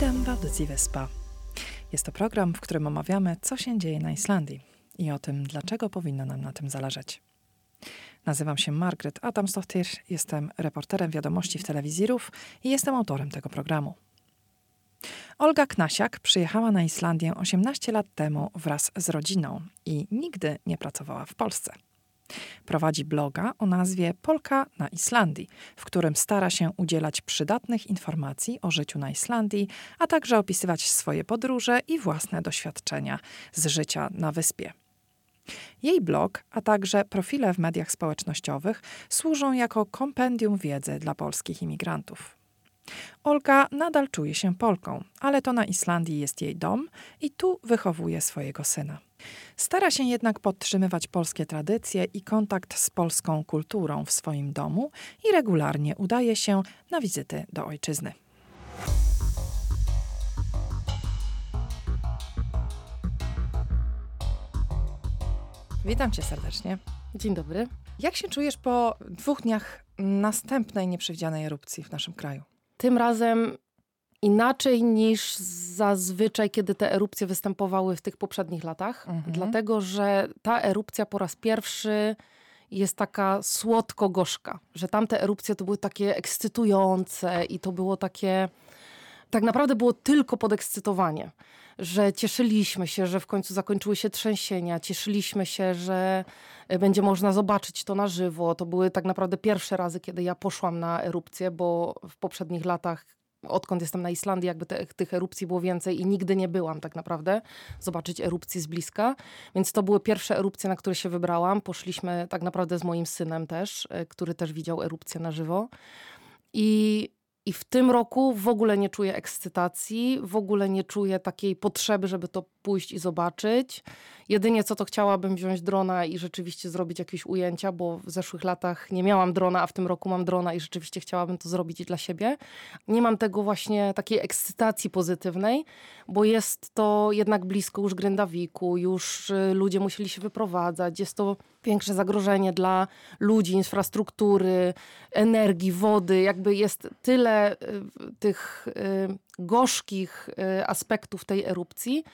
Witam w audycji Wyspa. Jest to program, w którym omawiamy, co się dzieje na Islandii i o tym, dlaczego powinno nam na tym zależeć. Nazywam się Margaret Adamsdottir, jestem reporterem wiadomości w telewizji RUF i jestem autorem tego programu. Olga Knasiak przyjechała na Islandię 18 lat temu wraz z rodziną i nigdy nie pracowała w Polsce. Prowadzi bloga o nazwie Polka na Islandii, w którym stara się udzielać przydatnych informacji o życiu na Islandii, a także opisywać swoje podróże i własne doświadczenia z życia na wyspie. Jej blog, a także profile w mediach społecznościowych służą jako kompendium wiedzy dla polskich imigrantów. Olga nadal czuje się Polką, ale to na Islandii jest jej dom i tu wychowuje swojego syna. Stara się jednak podtrzymywać polskie tradycje i kontakt z polską kulturą w swoim domu i regularnie udaje się na wizyty do ojczyzny. Witam cię serdecznie. Dzień dobry. Jak się czujesz po dwóch dniach następnej nieprzewidzianej erupcji w naszym kraju? Tym razem inaczej niż zazwyczaj, kiedy te erupcje występowały w tych poprzednich latach, mhm. dlatego że ta erupcja po raz pierwszy jest taka słodko-gorzka, że tamte erupcje to były takie ekscytujące i to było takie, tak naprawdę było tylko podekscytowanie, że cieszyliśmy się, że w końcu zakończyły się trzęsienia, cieszyliśmy się, że będzie można zobaczyć to na żywo. To były tak naprawdę pierwsze razy, kiedy ja poszłam na erupcję, bo w poprzednich latach odkąd jestem na Islandii, jakby te, tych erupcji było więcej i nigdy nie byłam tak naprawdę zobaczyć erupcji z bliska. Więc to były pierwsze erupcje, na które się wybrałam. Poszliśmy tak naprawdę z moim synem też, e, który też widział erupcję na żywo. I i w tym roku w ogóle nie czuję ekscytacji, w ogóle nie czuję takiej potrzeby, żeby to pójść i zobaczyć. Jedynie co to chciałabym wziąć drona i rzeczywiście zrobić jakieś ujęcia, bo w zeszłych latach nie miałam drona, a w tym roku mam drona i rzeczywiście chciałabym to zrobić dla siebie. Nie mam tego właśnie takiej ekscytacji pozytywnej, bo jest to jednak blisko już Gryndawiku, już y, ludzie musieli się wyprowadzać, jest to większe zagrożenie dla ludzi, infrastruktury, energii, wody. Jakby jest tyle y, tych y, gorzkich aspektów tej erupcji,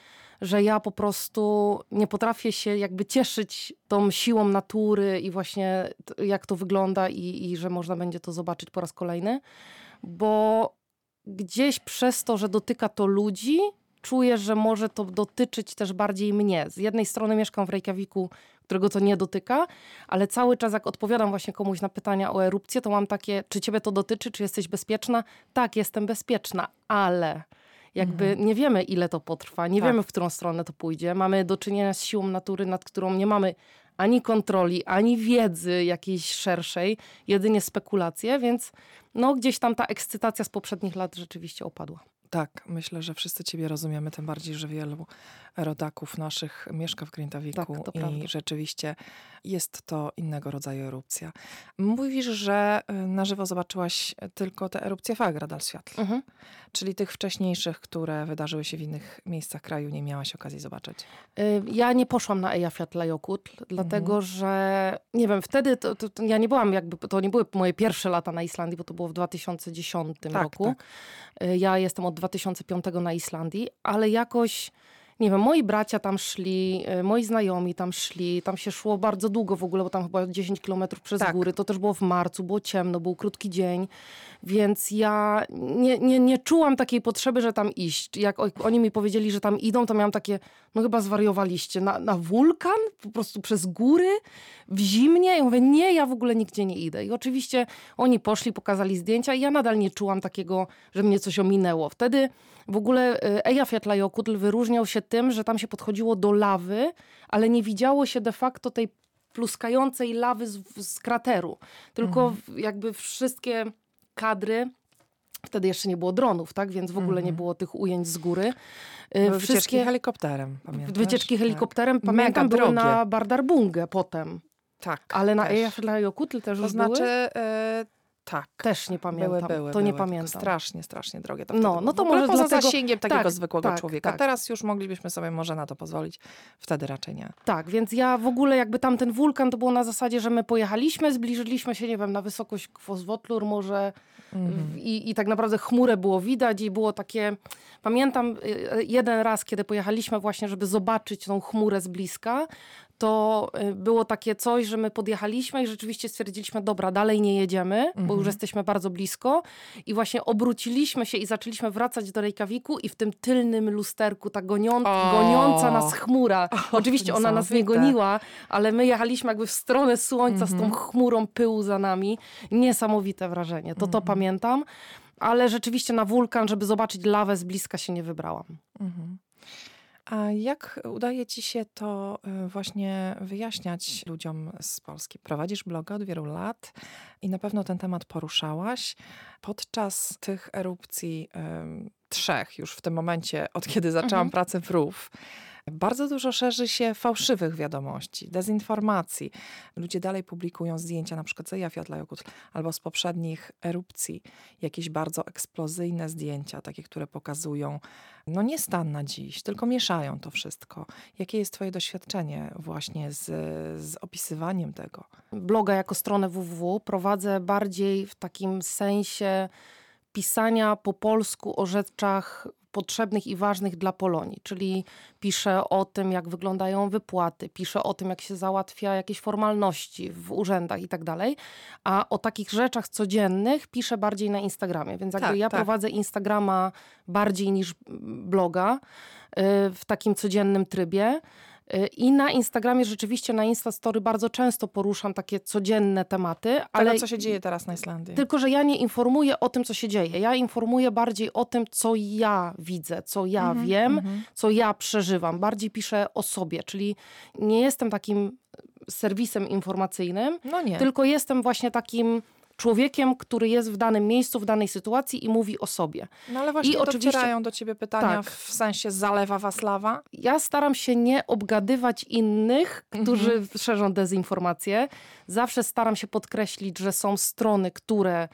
że ja po prostu nie potrafię się jakby cieszyć tą siłą natury i właśnie jak to wygląda i, i że można będzie to zobaczyć po raz kolejny, bo gdzieś przez to, że dotyka to ludzi, czuję, że może to dotyczyć też bardziej mnie. Z jednej strony mieszkam w Reykjaviku, którego to nie dotyka, ale cały czas jak odpowiadam właśnie komuś na pytania o erupcję, to mam takie, czy ciebie to dotyczy, czy jesteś bezpieczna? Tak, jestem bezpieczna, ale jakby mhm. nie wiemy, ile to potrwa, nie tak. wiemy, w którą stronę to pójdzie. Mamy do czynienia z siłą natury, nad którą nie mamy ani kontroli, ani wiedzy jakiejś szerszej, jedynie spekulacje, więc no gdzieś tam ta ekscytacja z poprzednich lat rzeczywiście opadła. Tak, myślę, że wszyscy Ciebie rozumiemy, tym bardziej, że wielu rodaków naszych mieszka w Grindawiku tak, i prawda. rzeczywiście jest to innego rodzaju erupcja. Mówisz, że y, na żywo zobaczyłaś tylko te erupcje Fagradalsfjall, mhm. czyli tych wcześniejszych, które wydarzyły się w innych miejscach kraju, nie miałaś okazji zobaczyć. Y, ja nie poszłam na Eyjafjallajökull, dlatego mhm. że nie wiem, wtedy to, to, to, ja nie byłam jakby, to nie były moje pierwsze lata na Islandii, bo to było w 2010 tak, roku. Tak. Y, ja jestem od 2005 na Islandii, ale jakoś nie wiem, moi bracia tam szli, y, moi znajomi tam szli, tam się szło bardzo długo w ogóle, bo tam chyba 10 kilometrów przez tak. góry, to też było w marcu, było ciemno, był krótki dzień, więc ja nie, nie, nie czułam takiej potrzeby, że tam iść. Jak oni mi powiedzieli, że tam idą, to miałam takie, no chyba zwariowaliście, na, na wulkan, po prostu przez góry, w zimnie. I mówię, nie, ja w ogóle nigdzie nie idę. I oczywiście oni poszli, pokazali zdjęcia i ja nadal nie czułam takiego, że mnie coś ominęło. Wtedy w ogóle y, Eyjafjallajökull wyróżniał się tym, że tam się podchodziło do lawy, ale nie widziało się de facto tej pluskającej lawy z, z krateru. Tylko mhm. jakby wszystkie kadry Wtedy jeszcze nie było dronów, tak? Więc w ogóle nie mhm. było tych ujęć z góry. Y, były Wszystkie... Wycieczki helikopterem, pamiętasz? Wycieczki helikopterem, tak. pamiętam, Mega były drogie. na Bardarbungę potem. Tak. Ale na Eyjafjallajökull też to już znaczy, były? Tak. Też nie pamiętam. Były, były, to były, nie pamiętam. Strasznie, strasznie drogie. To no, no to może poza dlatego... zasięgiem takiego tak, zwykłego tak, człowieka. Tak. Teraz już moglibyśmy sobie może na to pozwolić, wtedy raczej nie. Tak, więc ja w ogóle jakby tam ten wulkan to było na zasadzie, że my pojechaliśmy, zbliżyliśmy się, nie wiem, na wysokość Kwozwotlur może mhm. i, i tak naprawdę chmurę było widać i było takie... Pamiętam y, y, jeden raz, kiedy pojechaliśmy właśnie, żeby zobaczyć tą chmurę z bliska, to y, było takie coś, że my podjechaliśmy i rzeczywiście stwierdziliśmy, dobra, dalej nie jedziemy, mhm. bo już mhm. jesteśmy bardzo blisko i właśnie obróciliśmy się i zaczęliśmy wracać do Reykjaviku i w tym tylnym lusterku ta gonią goniąca nas chmura. O, Oczywiście ona nas nie goniła, ale my jechaliśmy jakby w stronę słońca mhm. z tą mhm. chmurą pyłu za nami. Niesamowite wrażenie, to to mhm. pamiętam. Ale rzeczywiście na wulkan, żeby zobaczyć lawę z bliska się nie wybrałam. Mhm. A jak udaje ci się to y, właśnie wyjaśniać ludziom z Polski? Prowadzisz bloga od wielu lat i na pewno ten temat poruszałaś. Podczas tych erupcji trzech już w tym momencie, od kiedy zaczęłam mhm. pracę w RUF, bardzo dużo szerzy się fałszywych wiadomości, dezinformacji. Ludzie dalej publikują zdjęcia na przykład z Eyjafjallajökull albo z poprzednich erupcji, jakieś bardzo eksplozyjne zdjęcia, takie, które pokazują no nie stan na dziś, tylko mieszają to wszystko. Jakie jest twoje doświadczenie właśnie z, z opisywaniem tego? Bloga jako stronę www prowadzę bardziej w takim sensie pisania po polsku o rzeczach potrzebnych i ważnych dla Polonii, czyli pisze o tym, jak wyglądają wypłaty, pisze o tym, jak się załatwia jakieś formalności w urzędach i tak dalej, a o takich rzeczach codziennych pisze bardziej na Instagramie, więc jakby tak, ja tak. prowadzę Instagrama bardziej niż bloga y, w takim codziennym trybie. Y, I na Instagramie rzeczywiście na Instastory bardzo często poruszam takie codzienne tematy. Ale Tego, co się dzieje teraz na Islandii. Tylko, że ja nie informuję o tym, co się dzieje. Ja informuję bardziej o tym, co ja widzę, co ja -hmm, wiem, -hmm. co ja przeżywam. Bardziej piszę o sobie, czyli nie jestem takim serwisem informacyjnym, no tylko jestem właśnie takim człowiekiem, który jest w danym miejscu, w danej sytuacji i mówi o sobie. No ale właśnie I oczywiście do ciebie pytania tak. w sensie zalewa was lawa? Ja staram się nie obgadywać innych, którzy mhm. szerzą dezinformację. Zawsze staram się podkreślić, że są strony, które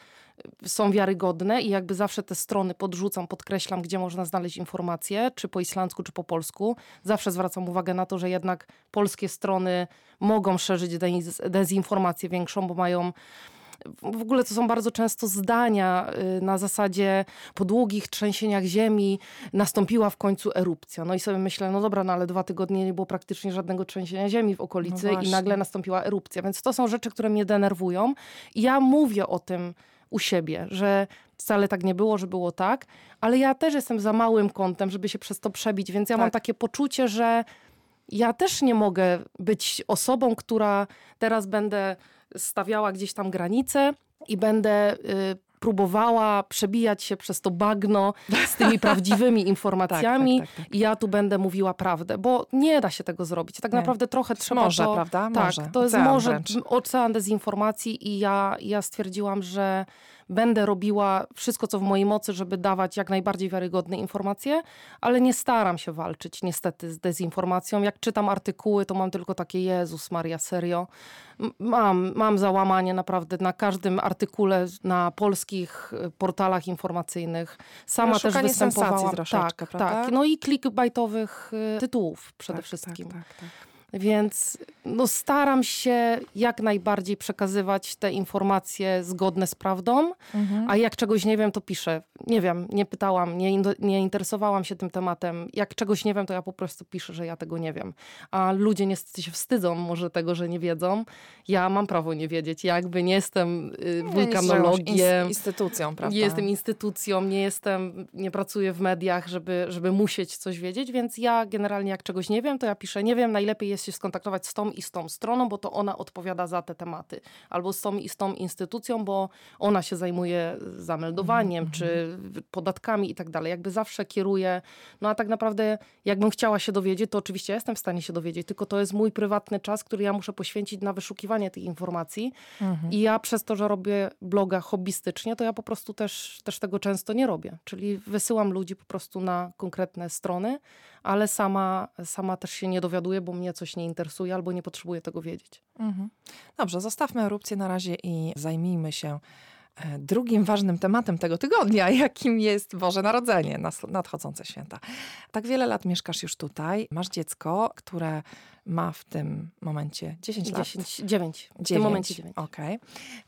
są wiarygodne i jakby zawsze te strony podrzucam, podkreślam, gdzie można znaleźć informacje, czy po islandzku, czy po polsku. Zawsze zwracam uwagę na to, że jednak polskie strony mogą szerzyć dezinformację większą, bo mają w ogóle to są bardzo często zdania y, na zasadzie po długich trzęsieniach ziemi nastąpiła w końcu erupcja. No i sobie myślę, no dobra, no ale dwa tygodnie nie było praktycznie żadnego trzęsienia ziemi w okolicy no i nagle nastąpiła erupcja. Więc to są rzeczy, które mnie denerwują. I ja mówię o tym u siebie, że wcale tak nie było, że było tak, ale ja też jestem za małym kątem, żeby się przez to przebić, więc ja tak. mam takie poczucie, że ja też nie mogę być osobą, która teraz będę stawiała gdzieś tam granice i będę y, próbowała przebijać się przez to bagno z tymi prawdziwymi informacjami tak, tak, tak, tak, i ja tu będę mówiła prawdę, bo nie da się tego zrobić. Tak nie. naprawdę trochę trzeba Może, to, prawda? Tak, Może. to jest może ocean dezinformacji i ja, ja stwierdziłam, że będę robiła wszystko, co w mojej mocy, żeby dawać jak najbardziej wiarygodne informacje, ale nie staram się walczyć niestety z dezinformacją. Jak czytam artykuły, to mam tylko takie Jezus Maria, serio. Mam, mam załamanie naprawdę na każdym artykule na polskich y, portalach informacyjnych. Sama też występowałam. Tak, prawda? tak. No i clickbaitowych y, tytułów przede tak, wszystkim. Tak, tak, tak. Więc no, staram się jak najbardziej przekazywać te informacje zgodne z prawdą, mhm. a jak czegoś nie wiem, to piszę. Nie wiem, nie pytałam, nie, nie interesowałam się tym tematem. Jak czegoś nie wiem, to ja po prostu piszę, że ja tego nie wiem. A ludzie niestety się wstydzą może tego, że nie wiedzą. Ja mam prawo nie wiedzieć. Ja jakby nie jestem y, wulkanologiem. instytucją, prawda? Nie jestem instytucją, nie jestem, nie pracuję w mediach, żeby, żeby musieć coś wiedzieć, więc ja generalnie jak czegoś nie wiem, to ja piszę nie wiem, najlepiej jest się skontaktować z tą i z tą stroną, bo to ona odpowiada za te tematy. Albo z tą i z tą instytucją, bo ona się zajmuje zameldowaniem, mm -hmm. czy podatkami i tak dalej. Jakby zawsze kieruje. No a tak naprawdę, jakbym chciała się dowiedzieć, to oczywiście jestem w stanie się dowiedzieć, tylko to jest mój prywatny czas, który ja muszę poświęcić na wyszukiwanie tych informacji. Mm -hmm. I ja przez to, że robię bloga hobbystycznie, to ja po prostu też, też tego często nie robię. Czyli wysyłam ludzi po prostu na konkretne strony, ale sama, sama też się nie dowiaduję, bo mnie coś nie interesuje albo nie potrzebuję tego wiedzieć. Mhm. Dobrze, zostawmy erupcję na razie i zajmijmy się drugim ważnym tematem tego tygodnia, jakim jest Boże Narodzenie, nadchodzące święta. Tak wiele lat mieszkasz już tutaj, masz dziecko, które ma w tym momencie 10 lat. 10, 9. W tym momencie 9. Okej.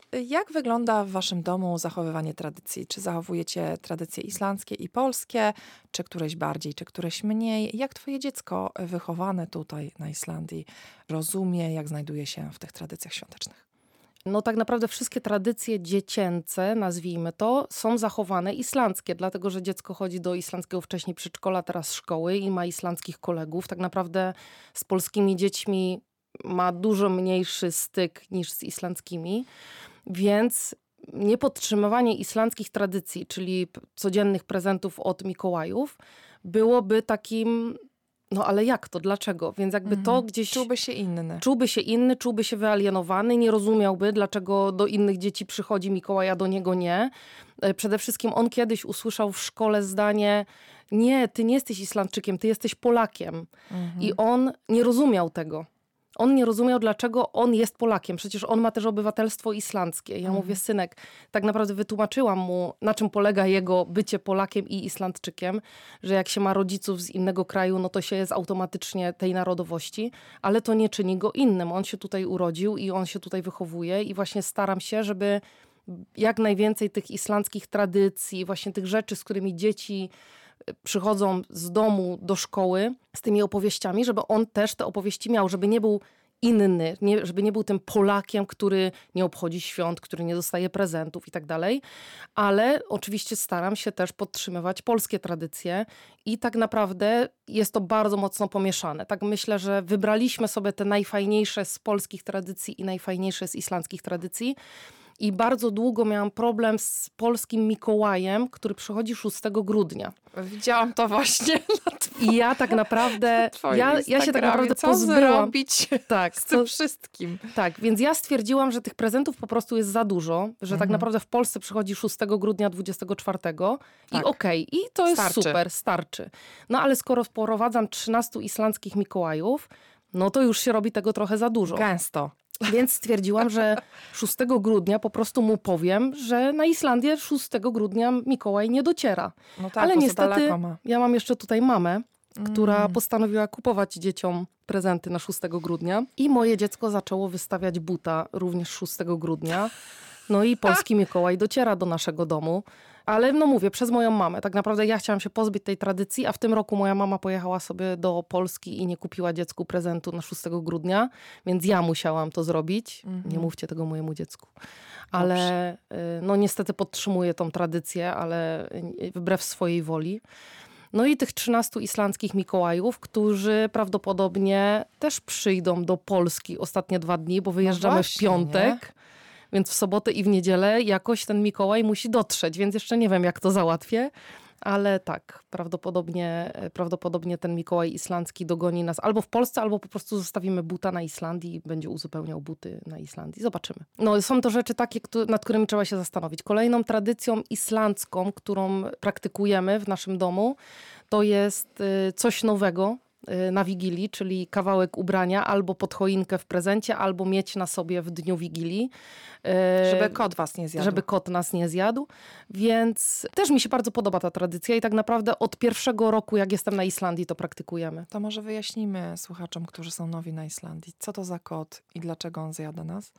Okay. Jak wygląda w waszym domu zachowywanie tradycji? Czy zachowujecie tradycje islandzkie i polskie, czy któreś bardziej, czy któreś mniej? Jak twoje dziecko wychowane tutaj na Islandii rozumie, jak znajduje się w tych tradycjach świątecznych? No tak naprawdę wszystkie tradycje dziecięce, nazwijmy to, są zachowane islandzkie, dlatego że dziecko chodzi do islandzkiego wcześniej przedszkola, teraz szkoły i ma islandzkich kolegów. Tak naprawdę z polskimi dziećmi ma dużo mniejszy styk niż z islandzkimi, więc niepodtrzymywanie islandzkich tradycji, czyli codziennych prezentów od Mikołajów, byłoby takim no ale jak to? Dlaczego? Więc jakby to mhm. gdzieś... Czułby się inny. Czułby się inny, czułby się wyalienowany, nie rozumiałby, dlaczego do innych dzieci przychodzi Mikołaj, a do niego nie. E, przede wszystkim on kiedyś usłyszał w szkole zdanie nie, ty nie jesteś Islandczykiem, ty jesteś Polakiem. Mhm. I on nie rozumiał tego. On nie rozumiał, dlaczego on jest Polakiem. Przecież on ma też obywatelstwo islandzkie. Ja mhm. mówię, synek, tak naprawdę wytłumaczyłam mu, na czym polega jego bycie Polakiem i Islandczykiem, że jak się ma rodziców z innego kraju, no to się jest automatycznie tej narodowości, ale to nie czyni go innym. On się tutaj urodził i on się tutaj wychowuje i właśnie staram się, żeby jak najwięcej tych islandzkich tradycji, właśnie tych rzeczy, z którymi dzieci przychodzą z domu do szkoły z tymi opowieściami, żeby on też te opowieści miał, żeby nie był inny, nie, żeby nie był tym Polakiem, który nie obchodzi świąt, który nie dostaje prezentów i tak dalej. Ale oczywiście staram się też podtrzymywać polskie tradycje i tak naprawdę jest to bardzo mocno pomieszane. Tak myślę, że wybraliśmy sobie te najfajniejsze z polskich tradycji i najfajniejsze z islandzkich tradycji i bardzo długo miałam problem z polskim Mikołajem, który przychodzi 6 grudnia. Widziałam to właśnie. I ja tak naprawdę, ja, ja się tak naprawdę co pozbyłam. zrobić tak, z tym co, wszystkim. Tak, więc ja stwierdziłam, że tych prezentów po prostu jest za dużo, że tak mhm. tak naprawdę w Polsce przychodzi 6 grudnia 24 tak. i okej, okay, i to jest starczy. super, starczy. No ale skoro wprowadzam 13 islandzkich Mikołajów, no to już się robi tego trochę za dużo. Gęsto. Więc stwierdziłam, że 6 grudnia po prostu mu powiem, że na Islandię 6 grudnia Mikołaj nie dociera. No tak, Ale niestety ja mam jeszcze tutaj mamę, która mm. postanowiła kupować dzieciom prezenty na 6 grudnia i moje dziecko zaczęło wystawiać buta również 6 grudnia. No i polski Mikołaj dociera do naszego domu. Ale no mówię, przez moją mamę. Tak naprawdę ja chciałam się pozbyć tej tradycji, a w tym roku moja mama pojechała sobie do Polski i nie kupiła dziecku prezentu na 6 grudnia, więc ja musiałam to zrobić. Mhm. Nie mówcie tego mojemu dziecku. Ale Dobrze. no niestety podtrzymuję tą tradycję, ale wbrew swojej woli. No i tych 13 islandzkich Mikołajów, którzy prawdopodobnie też przyjdą do Polski ostatnie dwa dni, bo wyjeżdżamy no właśnie, w piątek. Nie? Więc w sobotę i w niedzielę jakoś ten Mikołaj musi dotrzeć, więc jeszcze nie wiem, jak to załatwię. Ale tak, prawdopodobnie, prawdopodobnie ten Mikołaj islandzki dogoni nas albo w Polsce, albo po prostu zostawimy buta na Islandii i będzie uzupełniał buty na Islandii. Zobaczymy. No, są to rzeczy takie, nad którymi trzeba się zastanowić. Kolejną tradycją islandzką, którą praktykujemy w naszym domu, to jest y, coś nowego, na Wigilii, czyli kawałek ubrania albo pod choinkę w prezencie, albo mieć na sobie w dniu Wigilii. Y, żeby kot was nie zjadł. Żeby kot nas nie zjadł. Więc też mi się bardzo podoba ta tradycja i tak naprawdę od pierwszego roku, jak jestem na Islandii, to praktykujemy. To może wyjaśnimy słuchaczom, którzy są nowi na Islandii, co to za kot i dlaczego on zjada nas?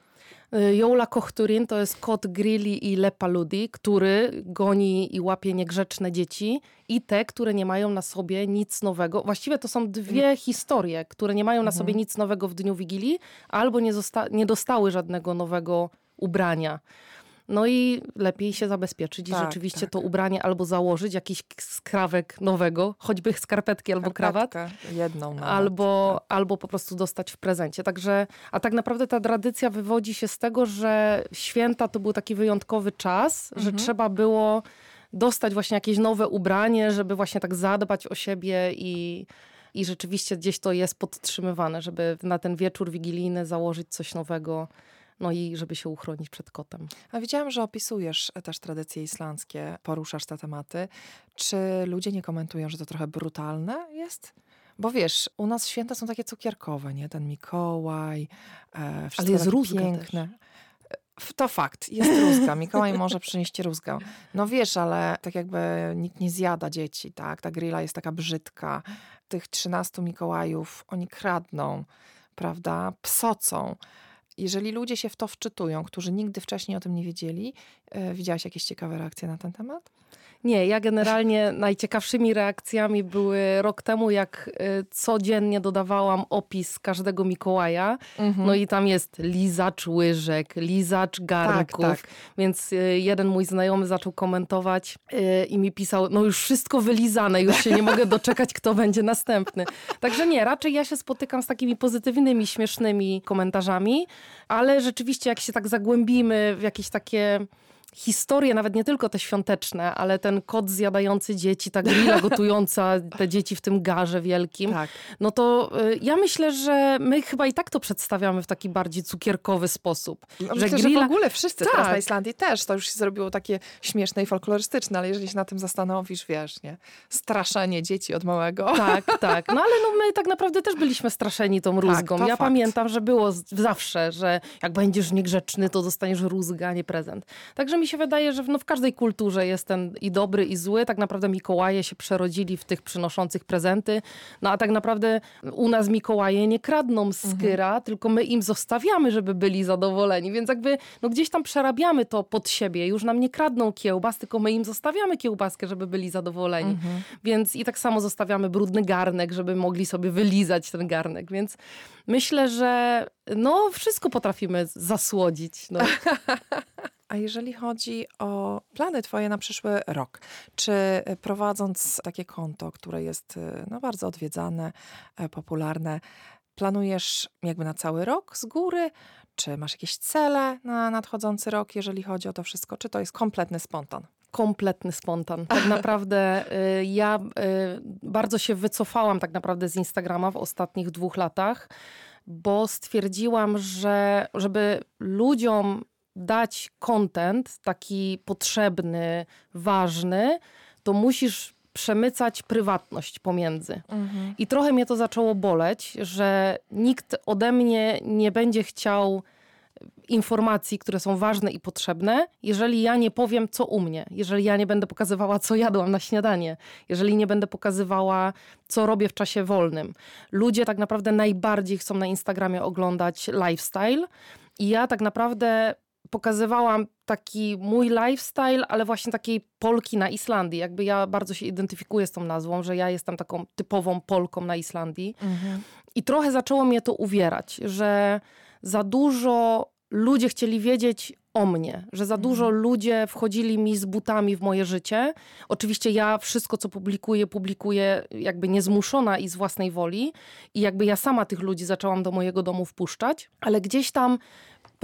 Y, Joula Kohturin to jest kot Grilli i Lepaludi, który goni i łapie niegrzeczne dzieci i te, które nie mają na sobie nic nowego. Właściwie to są dwie mm. historie, które nie mają na sobie mhm. nic nowego w dniu Wigilii albo nie, nie dostały żadnego nowego ubrania. No i lepiej się zabezpieczyć tak, i rzeczywiście tak. to ubranie albo założyć, jakiś skrawek nowego, choćby skarpetki albo krawat. Jedną nawet, albo, tak. albo po prostu dostać w prezencie. Także, a tak naprawdę ta tradycja wywodzi się z tego, że święta to był taki wyjątkowy czas, mhm. że trzeba było dostać właśnie jakieś nowe ubranie, żeby właśnie tak zadbać o siebie i i rzeczywiście gdzieś to jest podtrzymywane, żeby na ten wieczór wigilijny założyć coś nowego no i żeby się uchronić przed kotem. A widziałam, że opisujesz też tradycje islandzkie, poruszasz te tematy. Czy ludzie nie komentują, że to trochę brutalne jest? Bo wiesz, u nas święta są takie cukierkowe, nie? Ten Mikołaj, e, Ale jest różne piękne. Też. To fakt, jest rózga. Mikołaj może przynieść rózgę. No wiesz, ale tak jakby nikt nie zjada dzieci, tak? Ta grilla jest taka brzydka. Tych 13 Mikołajów, oni kradną, prawda? Psocą. Jeżeli ludzie się w to wczytują, którzy nigdy wcześniej o tym nie wiedzieli, widziałaś jakieś ciekawe reakcje na ten temat? Nie, ja generalnie najciekawszymi reakcjami były rok temu, jak y, codziennie dodawałam opis każdego Mikołaja. Mhm. No i tam jest lizacz łyżek, lizacz garnków. Tak, tak. Więc y, jeden mój znajomy zaczął komentować i mi pisał, no już wszystko wylizane, już się nie mogę doczekać, kto będzie następny. Także nie, raczej ja się spotykam z takimi pozytywnymi, śmiesznymi komentarzami, ale rzeczywiście jak się tak zagłębimy w jakieś takie historie, nawet nie tylko te świąteczne, ale ten kot zjadający dzieci, ta grilla gotująca te dzieci w tym garze wielkim, tak. no to y, ja myślę, że my chyba i tak to przedstawiamy w taki bardziej cukierkowy sposób. No, że, myślę, grilla... że w ogóle wszyscy tak. teraz na Islandii też, to już się zrobiło takie śmieszne i folklorystyczne, ale jeżeli się na tym zastanowisz, wiesz, nie? Straszenie dzieci od małego. Tak, tak. No ale no, my tak naprawdę też byliśmy straszeni tą tak, rózgą. Tak, ja fakt. pamiętam, że było zawsze, że jak będziesz niegrzeczny, to dostaniesz rózgę, a nie prezent. Także mi się wydaje, że w, no, w każdej kulturze jest ten i dobry, i zły. Tak naprawdę Mikołaje się przerodzili w tych przynoszących prezenty. No a tak naprawdę u nas Mikołaje nie kradną skyra, mhm. tylko my im zostawiamy, żeby byli zadowoleni. Więc jakby no, gdzieś tam przerabiamy to pod siebie. Już nam nie kradną kiełbas, tylko my im zostawiamy kiełbaskę, żeby byli zadowoleni. Mhm. Więc i tak samo zostawiamy brudny garnek, żeby mogli sobie wylizać ten garnek. Więc myślę, że no wszystko potrafimy zasłodzić. No. A jeżeli chodzi o plany Twoje na przyszły rok, czy prowadząc takie konto, które jest no, bardzo odwiedzane, e, popularne, planujesz jakby na cały rok z góry? Czy masz jakieś cele na nadchodzący rok, jeżeli chodzi o to wszystko? Czy to jest kompletny spontan? kompletny spontan. Tak naprawdę y, ja y, bardzo się wycofałam tak naprawdę z Instagrama w ostatnich dwóch latach, bo stwierdziłam, że żeby ludziom dać content taki potrzebny, ważny, to musisz przemycać prywatność pomiędzy. Mhm. I trochę mnie to zaczęło boleć, że nikt ode mnie nie będzie chciał informacji, które są ważne i potrzebne, jeżeli ja nie powiem, co u mnie, jeżeli ja nie będę pokazywała, co jadłam na śniadanie, jeżeli nie będę pokazywała, co robię w czasie wolnym. Ludzie tak naprawdę najbardziej chcą na Instagramie oglądać lifestyle. I ja tak naprawdę pokazywałam taki mój lifestyle, ale właśnie takiej Polki na Islandii. Jakby ja bardzo się identyfikuję z tą nazwą, że ja jestem taką typową Polką na Islandii. Mhm. I trochę zaczęło mnie to uwierać, że za dużo ludzie chcieli wiedzieć o mnie, że za dużo mhm. ludzie wchodzili mi z butami w moje życie. Oczywiście ja wszystko, co publikuję, publikuję jakby niezmuszona i z własnej woli. I jakby ja sama tych ludzi zaczęłam do mojego domu wpuszczać, ale gdzieś tam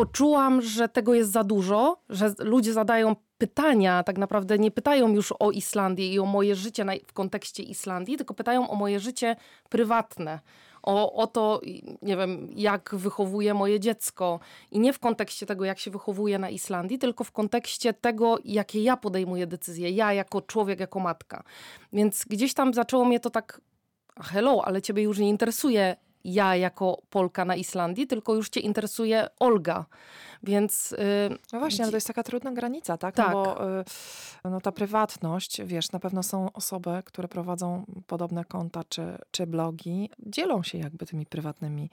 poczułam, że tego jest za dużo, że ludzie zadają pytania, tak naprawdę nie pytają już o Islandię i o moje życie w kontekście Islandii, tylko pytają o moje życie prywatne. O, o to, nie wiem, jak wychowuję moje dziecko. I nie w kontekście tego, jak się wychowuje na Islandii, tylko w kontekście tego, jakie ja podejmuję decyzje. Ja jako człowiek, jako matka. Więc gdzieś tam zaczęło mnie to tak hello, ale ciebie już nie interesuje ja jako Polka na Islandii, tylko już cię interesuje Olga. Więc. Yy, no właśnie, ale to jest taka trudna granica, tak? tak. No bo yy, no ta prywatność, wiesz, na pewno są osoby, które prowadzą podobne konta czy, czy blogi, dzielą się jakby tymi prywatnymi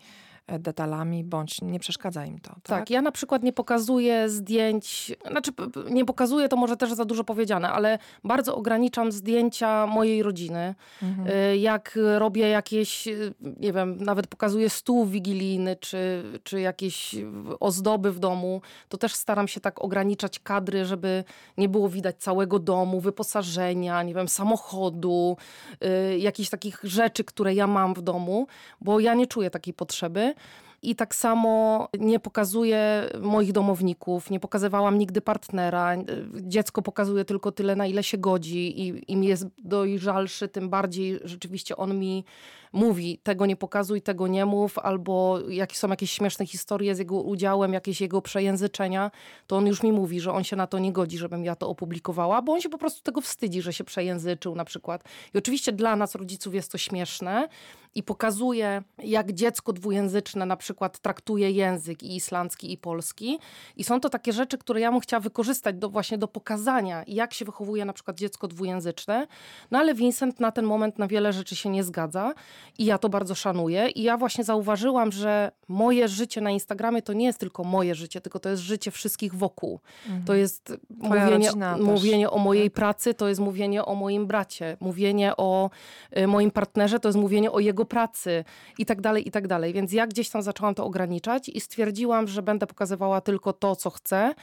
detalami, bądź nie przeszkadza im to. Tak? tak, ja na przykład nie pokazuję zdjęć, znaczy nie pokazuję, to może też za dużo powiedziane, ale bardzo ograniczam zdjęcia mojej rodziny. Mhm. Y, jak robię jakieś, y, nie wiem, nawet pokazuję stół wigilijny, czy, czy jakieś ozdoby w domu, to też staram się tak ograniczać kadry, żeby nie było widać całego domu, wyposażenia, nie wiem, samochodu, y, jakichś takich rzeczy, które ja mam w domu, bo ja nie czuję takiej potrzeby. I tak samo nie pokazuję moich domowników, nie pokazywałam nigdy partnera. Dziecko pokazuje tylko tyle, na ile się godzi, i im jest dojrzalszy, tym bardziej rzeczywiście on mi mówi, tego nie pokazuj, tego nie mów, albo jak są jakieś śmieszne historie z jego udziałem, jakieś jego przejęzyczenia, to on już mi mówi, że on się na to nie godzi, żebym ja to opublikowała, bo on się po prostu tego wstydzi, że się przejęzyczył na przykład. I oczywiście dla nas, rodziców, jest to śmieszne i pokazuję, jak dziecko dwujęzyczne na przykład traktuje język i islandzki, i polski. I są to takie rzeczy, które ja bym chciała wykorzystać do, właśnie do pokazania, jak się wychowuje na przykład dziecko dwujęzyczne. No ale Vincent na ten moment na wiele rzeczy się nie zgadza i ja to bardzo szanuję. I ja właśnie zauważyłam, że moje życie na Instagramie to nie jest tylko moje życie, tylko to jest życie wszystkich wokół. Mhm. To jest mówienie, mówienie o mojej tak. pracy, to jest mówienie o moim bracie, mówienie o y, moim partnerze, to jest mówienie o jego pracy i tak dalej, i tak dalej. Więc ja gdzieś tam zaczęłam to ograniczać i stwierdziłam, że będę pokazywała tylko to, co chcę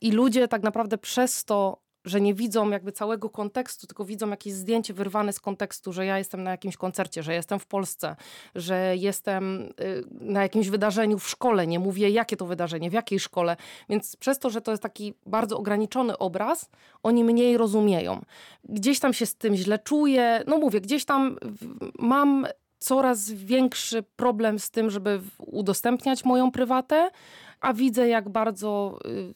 i ludzie tak naprawdę przez to że nie widzą jakby całego kontekstu, tylko widzą jakieś zdjęcie wyrwane z kontekstu, że ja jestem na jakimś koncercie, że jestem w Polsce, że jestem y, na jakimś wydarzeniu w szkole, nie mówię jakie to wydarzenie, w jakiej szkole. Więc przez to, że to jest taki bardzo ograniczony obraz, oni mniej rozumieją. Gdzieś tam się z tym źle czuję, no mówię, gdzieś tam mam coraz większy problem z tym, żeby udostępniać moją prywatę, a widzę jak bardzo y,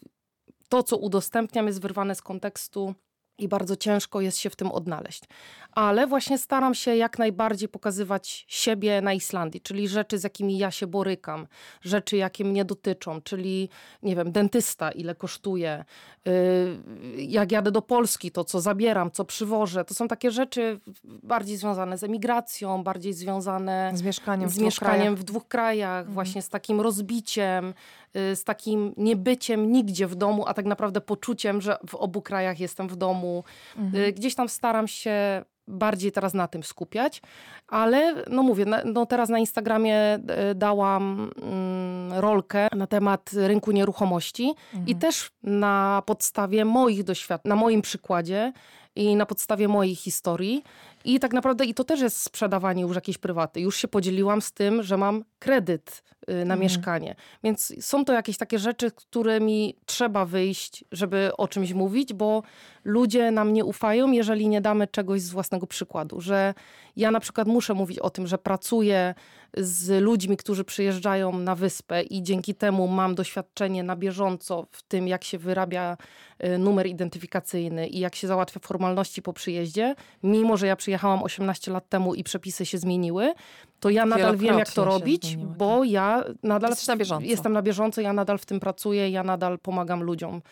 to, co udostępniam, jest wyrwane z kontekstu i bardzo ciężko jest się w tym odnaleźć. Ale właśnie staram się jak najbardziej pokazywać siebie na Islandii, czyli rzeczy, z jakimi ja się borykam, rzeczy, jakie mnie dotyczą, czyli, nie wiem, dentysta, ile kosztuje, yy, jak jadę do Polski, to co zabieram, co przywożę. To są takie rzeczy bardziej związane z emigracją, bardziej związane z mieszkaniem, z w, mieszkaniem dwóch w dwóch krajach, mhm. właśnie z takim rozbiciem, Y, z takim niebyciem nigdzie w domu, a tak naprawdę poczuciem, że w obu krajach jestem w domu. Mhm. Y, gdzieś tam staram się bardziej teraz na tym skupiać, ale no mówię, no teraz na Instagramie y, dałam mm, rolkę na temat rynku nieruchomości mhm. i też na podstawie moich doświadczeń, na moim przykładzie i na podstawie mojej historii i tak naprawdę i to też jest sprzedawanie już jakiejś prywaty. Już się podzieliłam z tym, że mam kredyt y, na mhm. mieszkanie. Więc są to jakieś takie rzeczy, którymi trzeba wyjść, żeby o czymś mówić, bo ludzie nam nie ufają, jeżeli nie damy czegoś z własnego przykładu. Że ja na przykład muszę mówić o tym, że pracuję z ludźmi, którzy przyjeżdżają na wyspę i dzięki temu mam doświadczenie na bieżąco w tym, jak się wyrabia y, numer identyfikacyjny i jak się załatwia formalności po przyjeździe, mimo że ja przyjechałam 18 lat temu i przepisy się zmieniły, to ja nadal wiem, jak to robić, zmieniło, bo tak. ja nadal na jestem na bieżąco, ja nadal w tym pracuję, ja nadal pomagam ludziom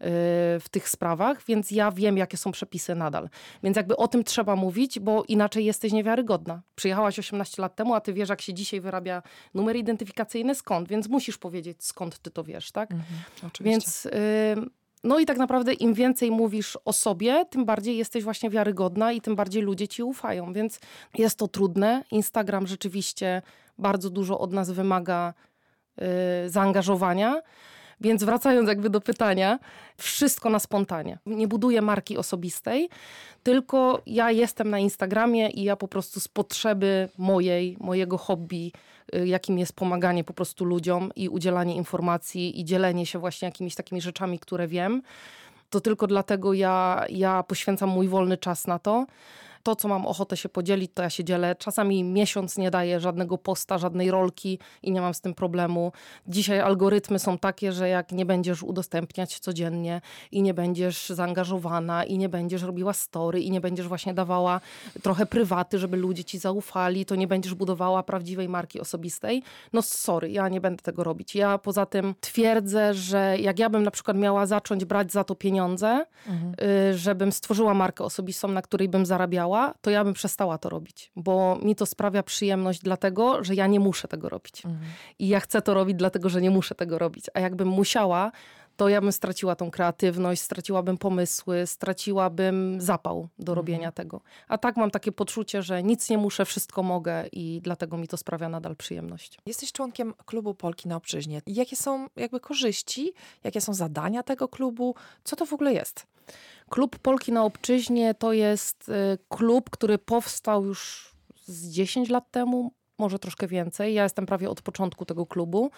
w tych sprawach, więc ja wiem, jakie są przepisy nadal. Więc jakby o tym trzeba mówić, bo inaczej jesteś niewiarygodna. Przyjechałaś 18 lat temu, a ty wiesz, jak się dzisiaj wyrabia numer identyfikacyjny, skąd, więc musisz powiedzieć, skąd ty to wiesz, tak? Mhm, więc... no i tak naprawdę im więcej mówisz o sobie, tym bardziej jesteś właśnie wiarygodna i tym bardziej ludzie ci ufają. Więc jest to trudne. Instagram rzeczywiście bardzo dużo od nas wymaga yy, zaangażowania. Więc wracając jakby do pytania, wszystko na spontanie. Nie buduję marki osobistej, tylko ja jestem na Instagramie i ja po prostu z potrzeby mojej, mojego hobby, y, jakim jest pomaganie po prostu ludziom i udzielanie informacji i dzielenie się właśnie jakimiś takimi rzeczami, które wiem, to tylko dlatego ja, ja poświęcam mój wolny czas na to to, co mam ochotę się podzielić, to ja się dzielę. Czasami miesiąc nie daję żadnego posta, żadnej rolki i nie mam z tym problemu. Dzisiaj algorytmy są takie, że jak nie będziesz udostępniać codziennie i nie będziesz zaangażowana i nie będziesz robiła story i nie będziesz właśnie dawała trochę prywaty, żeby ludzie ci zaufali, to nie będziesz budowała prawdziwej marki osobistej. No sorry, ja nie będę tego robić. Ja poza tym twierdzę, że jak ja bym na przykład miała zacząć brać za to pieniądze, mhm. Y, żebym stworzyła markę osobistą, na której bym zarabiała, to ja bym przestała to robić, bo mi to sprawia przyjemność dlatego, że ja nie muszę tego robić. Mhm. I ja chcę to robić dlatego, że nie muszę tego robić. A jakbym musiała, to ja bym straciła tą kreatywność, straciłabym pomysły, straciłabym zapał do mhm. robienia tego. A tak mam takie poczucie, że nic nie muszę, wszystko mogę i dlatego mi to sprawia nadal przyjemność. Jesteś członkiem klubu Polki na Obczyźnie. Jakie są jakby korzyści, jakie są zadania tego klubu? Co to w ogóle jest? Klub Polki na Obczyźnie to jest y, klub, który powstał już z 10 lat temu, może troszkę więcej. Ja jestem prawie od początku tego klubu,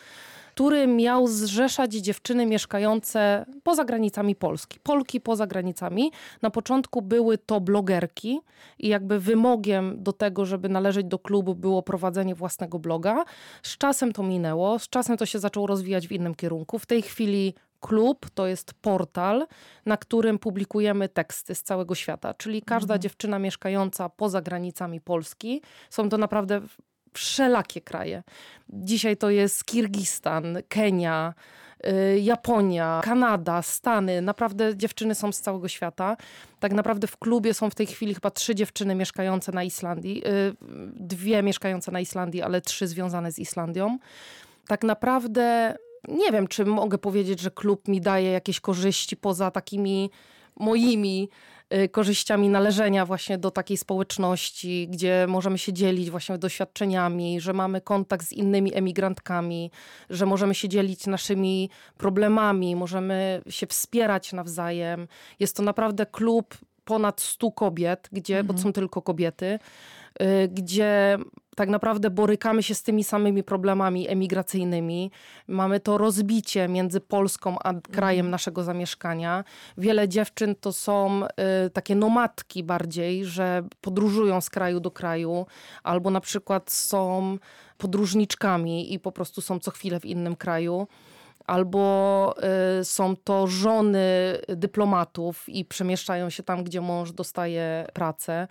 który miał zrzeszać dziewczyny mieszkające poza granicami Polski. Polki poza granicami. Na początku były to blogerki i jakby wymogiem do tego, żeby należeć do klubu było prowadzenie własnego bloga. Z czasem to minęło, z czasem to się zaczęło rozwijać w innym kierunku. W tej chwili Klub to jest portal, na którym publikujemy teksty z całego świata, czyli każda mhm. dziewczyna mieszkająca poza granicami Polski, są to naprawdę wszelakie kraje. Dzisiaj to jest Kirgistan, Kenia, y, Japonia, Kanada, Stany. Naprawdę dziewczyny są z całego świata. Tak naprawdę w klubie są w tej chwili chyba trzy dziewczyny mieszkające na Islandii. Y, dwie mieszkające na Islandii, ale trzy związane z Islandią. Tak naprawdę nie wiem, czy mogę powiedzieć, że klub mi daje jakieś korzyści poza takimi moimi Y, korzyściami należenia właśnie do takiej społeczności, gdzie możemy się dzielić właśnie doświadczeniami, że mamy kontakt z innymi emigrantkami, że możemy się dzielić naszymi problemami, możemy się wspierać nawzajem. Jest to naprawdę klub ponad 100 kobiet, gdzie, mhm. bo są tylko kobiety, y, gdzie tak naprawdę borykamy się z tymi samymi problemami emigracyjnymi. Mamy to rozbicie między Polską a krajem mhm. naszego zamieszkania. Wiele dziewczyn to są y, takie nomadki bardziej, że podróżują z kraju do kraju, albo na przykład są podróżniczkami i po prostu są co chwilę w innym kraju albo y, są to żony dyplomatów i przemieszczają się tam, gdzie mąż dostaje pracę.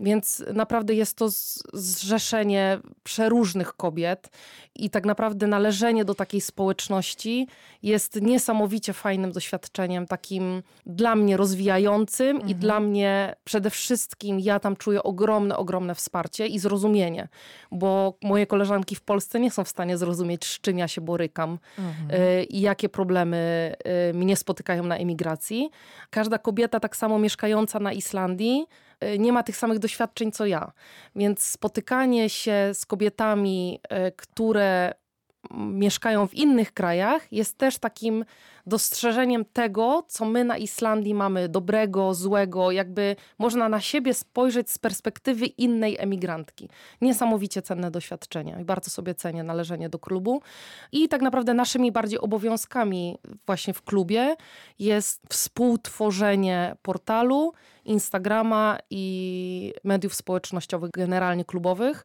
Więc naprawdę jest to zrzeszenie przeróżnych kobiet i tak naprawdę należenie do takiej społeczności jest niesamowicie fajnym doświadczeniem, takim dla mnie rozwijającym mhm. i dla mnie przede wszystkim ja tam czuję ogromne, ogromne wsparcie i zrozumienie, bo moje koleżanki w Polsce nie są w stanie zrozumieć, z czym ja się borykam mhm. Y, i jakie problemy y, mnie spotykają na emigracji. Każda kobieta tak samo mieszkająca na Islandii nie ma tych samych doświadczeń co ja. Więc spotykanie się z kobietami, y, które mieszkają w innych krajach, jest też takim dostrzeżeniem tego, co my na Islandii mamy dobrego, złego, jakby można na siebie spojrzeć z perspektywy innej emigrantki. Niesamowicie cenne doświadczenie i bardzo sobie cenię należenie do klubu. I tak naprawdę naszymi bardziej obowiązkami właśnie w klubie jest współtworzenie portalu, Instagrama i mediów społecznościowych, generalnie klubowych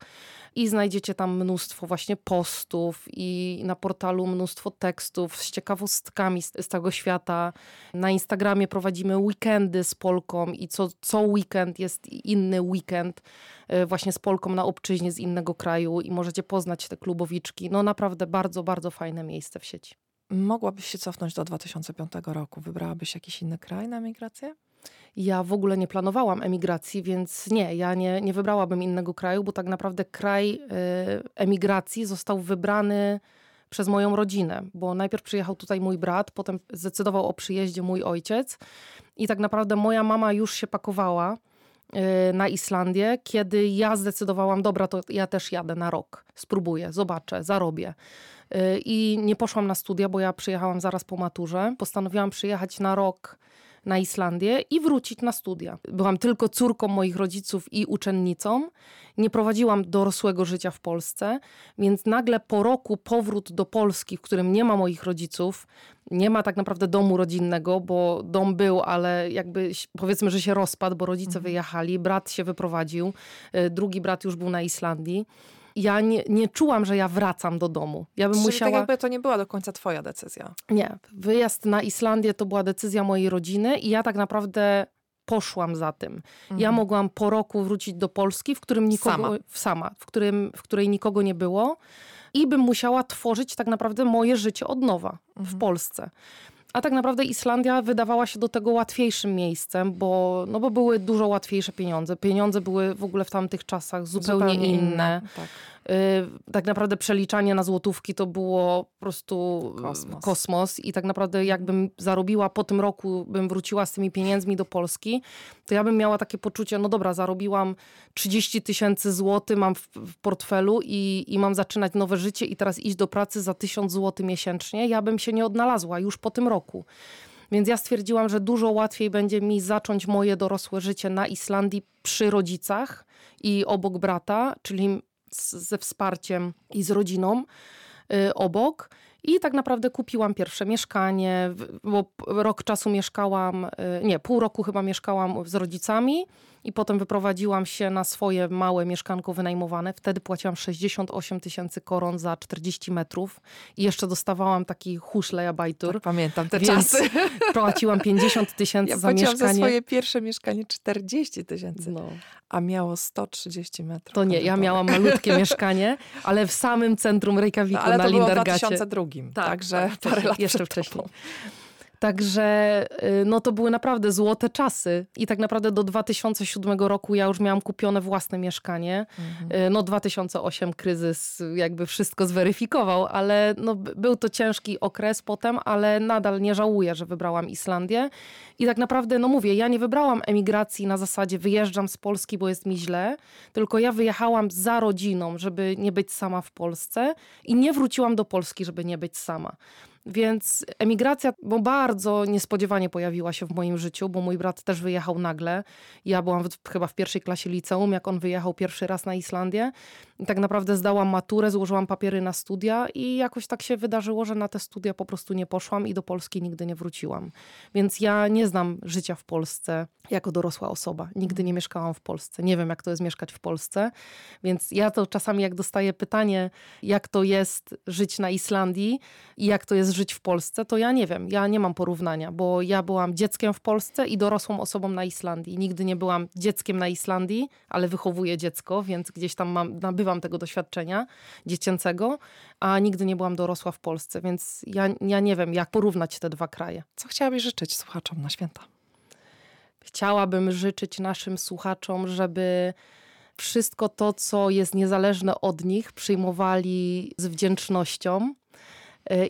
i znajdziecie tam mnóstwo właśnie postów i na portalu mnóstwo tekstów z ciekawostkami z, z tego świata. Na Instagramie prowadzimy weekendy z Polką i co, co weekend jest inny weekend e, właśnie z Polką na obczyźnie z innego kraju i możecie poznać te klubowiczki. No naprawdę bardzo, bardzo fajne miejsce w sieci. Mogłabyś się cofnąć do 2005 roku. Wybrałabyś jakiś inny kraj na migrację? Ja w ogóle nie planowałam emigracji, więc nie, ja nie, nie wybrałabym innego kraju, bo tak naprawdę kraj y, emigracji został wybrany przez moją rodzinę, bo najpierw przyjechał tutaj mój brat, potem zdecydował o przyjeździe mój ojciec i tak naprawdę moja mama już się pakowała y, na Islandię, kiedy ja zdecydowałam, dobra, to ja też jadę na rok, spróbuję, zobaczę, zarobię. Y, I nie poszłam na studia, bo ja przyjechałam zaraz po maturze. Postanowiłam przyjechać na rok na Islandię i wrócić na studia. Byłam tylko córką moich rodziców i uczennicą. Nie prowadziłam dorosłego życia w Polsce, więc nagle po roku powrót do Polski, w którym nie ma moich rodziców, nie ma tak naprawdę domu rodzinnego, bo dom był, ale jakby powiedzmy, że się rozpadł, bo rodzice mhm. wyjechali, brat się wyprowadził, y, drugi brat już był na Islandii ja nie, nie czułam, że ja wracam do domu. Ja bym Czyli tak musiała... tak jakby to nie była do końca twoja decyzja. Nie. Wyjazd na Islandię to była decyzja mojej rodziny i ja tak naprawdę poszłam za tym. Mhm. Ja mogłam po roku wrócić do Polski, w którym nikogo... Sama. Sama w, którym, w której nikogo nie było i bym musiała tworzyć tak naprawdę moje życie od nowa mhm. w Polsce. A tak naprawdę Islandia wydawała się do tego łatwiejszym miejscem, bo, no bo były dużo łatwiejsze pieniądze. Pieniądze były w ogóle w tamtych czasach zupełnie, zupełnie inne. inne. Tak. Y, tak naprawdę przeliczanie na złotówki to było po prostu kosmos. kosmos. I tak naprawdę jakbym zarobiła po tym roku, bym wróciła z tymi pieniędzmi do Polski, to ja bym miała takie poczucie, no dobra, zarobiłam 30 tysięcy złotych, mam w, w portfelu i, i mam zaczynać nowe życie i teraz iść do pracy za 1000 złotych miesięcznie. Ja bym się nie odnalazła już po tym roku. Więc ja stwierdziłam, że dużo łatwiej będzie mi zacząć moje dorosłe życie na Islandii przy rodzicach i obok brata, czyli ze wsparciem i z rodziną y, obok. I tak naprawdę kupiłam pierwsze mieszkanie, bo rok czasu mieszkałam, y, nie, pół roku chyba mieszkałam z rodzicami i potem wyprowadziłam się na swoje małe mieszkanko wynajmowane. Wtedy płaciłam 68 tysięcy koron za 40 metrów i jeszcze dostawałam taki huszlejabajtur. Tak, pamiętam te czasy. Płaciłam 50 tysięcy ja za mieszkanie. za swoje pierwsze mieszkanie 40 tysięcy, no. a miało 130 metrów. To nie, ja miałam malutkie mieszkanie, ale w samym centrum Reykjaviku no, ale na Lindargacie. Ale to było w 2002, tak, także tak, parę lat jeszcze wcześniej. Także y, no to były naprawdę złote czasy i tak naprawdę do 2007 roku ja już miałam kupione własne mieszkanie. Mhm. Y, no 2008 kryzys jakby wszystko zweryfikował, ale no był to ciężki okres potem, ale nadal nie żałuję, że wybrałam Islandię. I tak naprawdę, no mówię, ja nie wybrałam emigracji na zasadzie wyjeżdżam z Polski, bo jest mi źle, tylko ja wyjechałam za rodziną, żeby nie być sama w Polsce i nie wróciłam do Polski, żeby nie być sama. Więc emigracja bo bardzo niespodziewanie pojawiła się w moim życiu, bo mój brat też wyjechał nagle. Ja byłam w, chyba w pierwszej klasie liceum, jak on wyjechał pierwszy raz na Islandię. I tak naprawdę zdałam maturę, złożyłam papiery na studia i jakoś tak się wydarzyło, że na te studia po prostu nie poszłam i do Polski nigdy nie wróciłam. Więc ja nie znam życia w Polsce jako dorosła osoba. Nigdy nie mieszkałam w Polsce. Nie wiem, jak to jest mieszkać w Polsce. Więc ja to czasami, jak dostaję pytanie, jak to jest żyć na Islandii i jak to jest żyć w Polsce, to ja nie wiem, ja nie mam porównania, bo ja byłam dzieckiem w Polsce i dorosłą osobą na Islandii. Nigdy nie byłam dzieckiem na Islandii, ale wychowuję dziecko, więc gdzieś tam mam, nabywam tego doświadczenia dziecięcego, a nigdy nie byłam dorosła w Polsce, więc ja, ja nie wiem, jak porównać te dwa kraje. Co chciałabyś życzyć słuchaczom na święta? Chciałabym życzyć naszym słuchaczom, żeby wszystko to, co jest niezależne od nich, przyjmowali z wdzięcznością,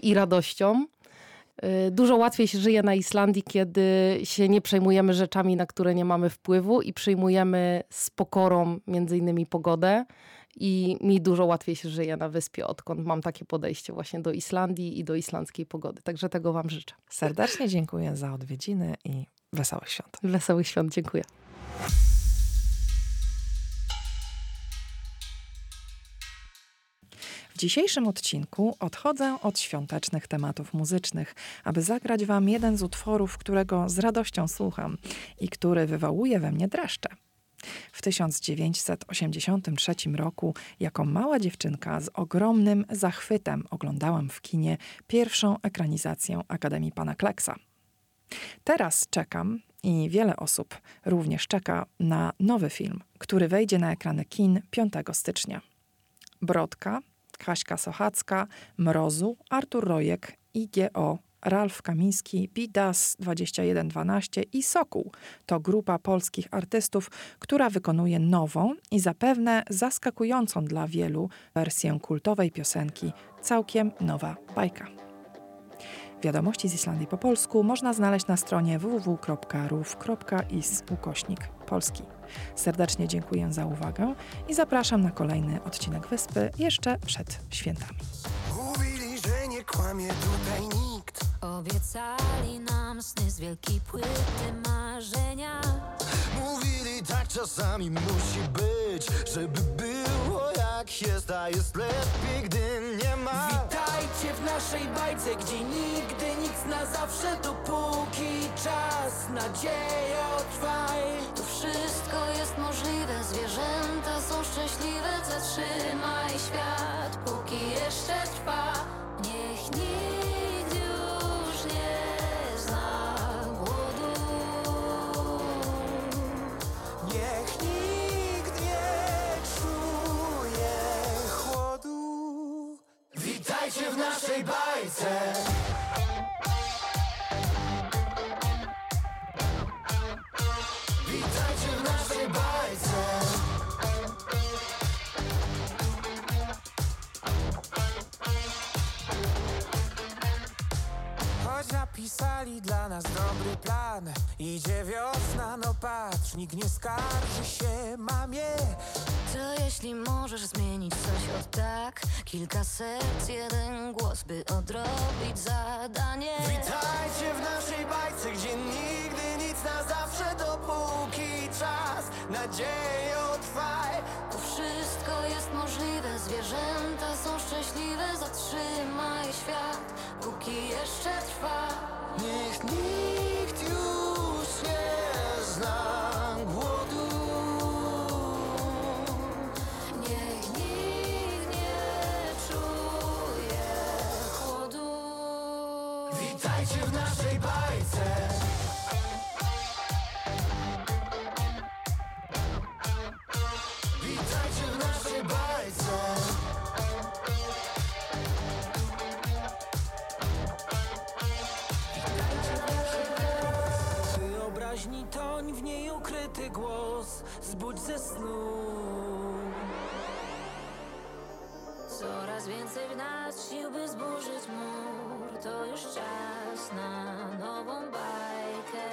i radością. E, dużo łatwiej się żyje na Islandii, kiedy się nie przejmujemy rzeczami, na które nie mamy wpływu i przyjmujemy z pokorą między innymi pogodę. I mi dużo łatwiej się żyje na wyspie, odkąd mam takie podejście właśnie do Islandii i do islandzkiej pogody. Także tego Wam życzę. Serdecznie dziękuję za odwiedziny i wesołych świąt. Wesołych świąt, dziękuję. Dzisiejszym odcinku odchodzę od świątecznych tematów muzycznych, aby zagrać Wam jeden z utworów, którego z radością słucham i który wywołuje we mnie dreszcze. W 1983 roku, jako mała dziewczynka, z ogromnym zachwytem oglądałam w kinie pierwszą ekranizację Akademii Pana Kleksa. Teraz czekam i wiele osób również czeka na nowy film, który wejdzie na ekrany kin 5 stycznia. Brodka Kaśka Sochacka, Mrozu, Artur Rojek, IGO, Ralf Kamiński, Bidas 2112 i Sokół. To grupa polskich artystów, która wykonuje nową i zapewne zaskakującą dla wielu wersję kultowej piosenki Całkiem nowa bajka. Wiadomości z Islandii po polsku można znaleźć na stronie www.ruf.is ukośnik polski. Serdecznie dziękuję za uwagę i zapraszam na kolejny odcinek Wyspy jeszcze przed świętami. Mówili, że nie kłamie tutaj nikt. Obiecali nam sny z wielkiej płyty marzenia. Mówili tak czasami musi być, żeby było jak jest, a jest lepiej, gdy nie ma. Witajcie w naszej bajce, gdzie nigdy nic na zawsze, dopóki czas nadzieję trwaj. To wszystko jest możliwe, zwierzęta są szczęśliwe, zatrzymaj świat, póki jeszcze trwa. Niech nikt Witajcie w naszej bajce. napisali dla nas dobry plan Idzie wiosna, no patrz, nikt nie skarży się Kilka serc, jeden głos, by odrobić zadanie. Witajcie w naszej bajce, gdzie nigdy nic na zawsze Dopóki czas, nadzieję trwaj To wszystko jest możliwe, zwierzęta są szczęśliwe Zatrzymaj świat, póki jeszcze trwa. Niech nikt już nie zna Witajcie w naszej bajce Witajcie w naszej bajce Wyobraźni toń, w niej ukryty głos. Zbudź ze snu. Coraz więcej w nas sił, by zburzyć mu to już czas na nową bajkę.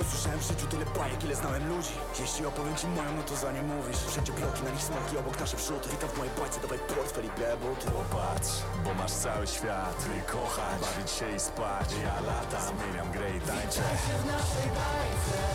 Usłyszałem w życiu tyle bajek, ile znałem ludzi. Jeśli opowiem ci moją, no to za nie mówisz. Wszędzie bloki, na nich smaki, obok nasze przód Witam w mojej bajce, dawaj portfel i białe buty Popatrz, bo masz cały świat Wykochać, bawić się i spać. Ja latam, zmieniam grę i tańczę. W naszej bajce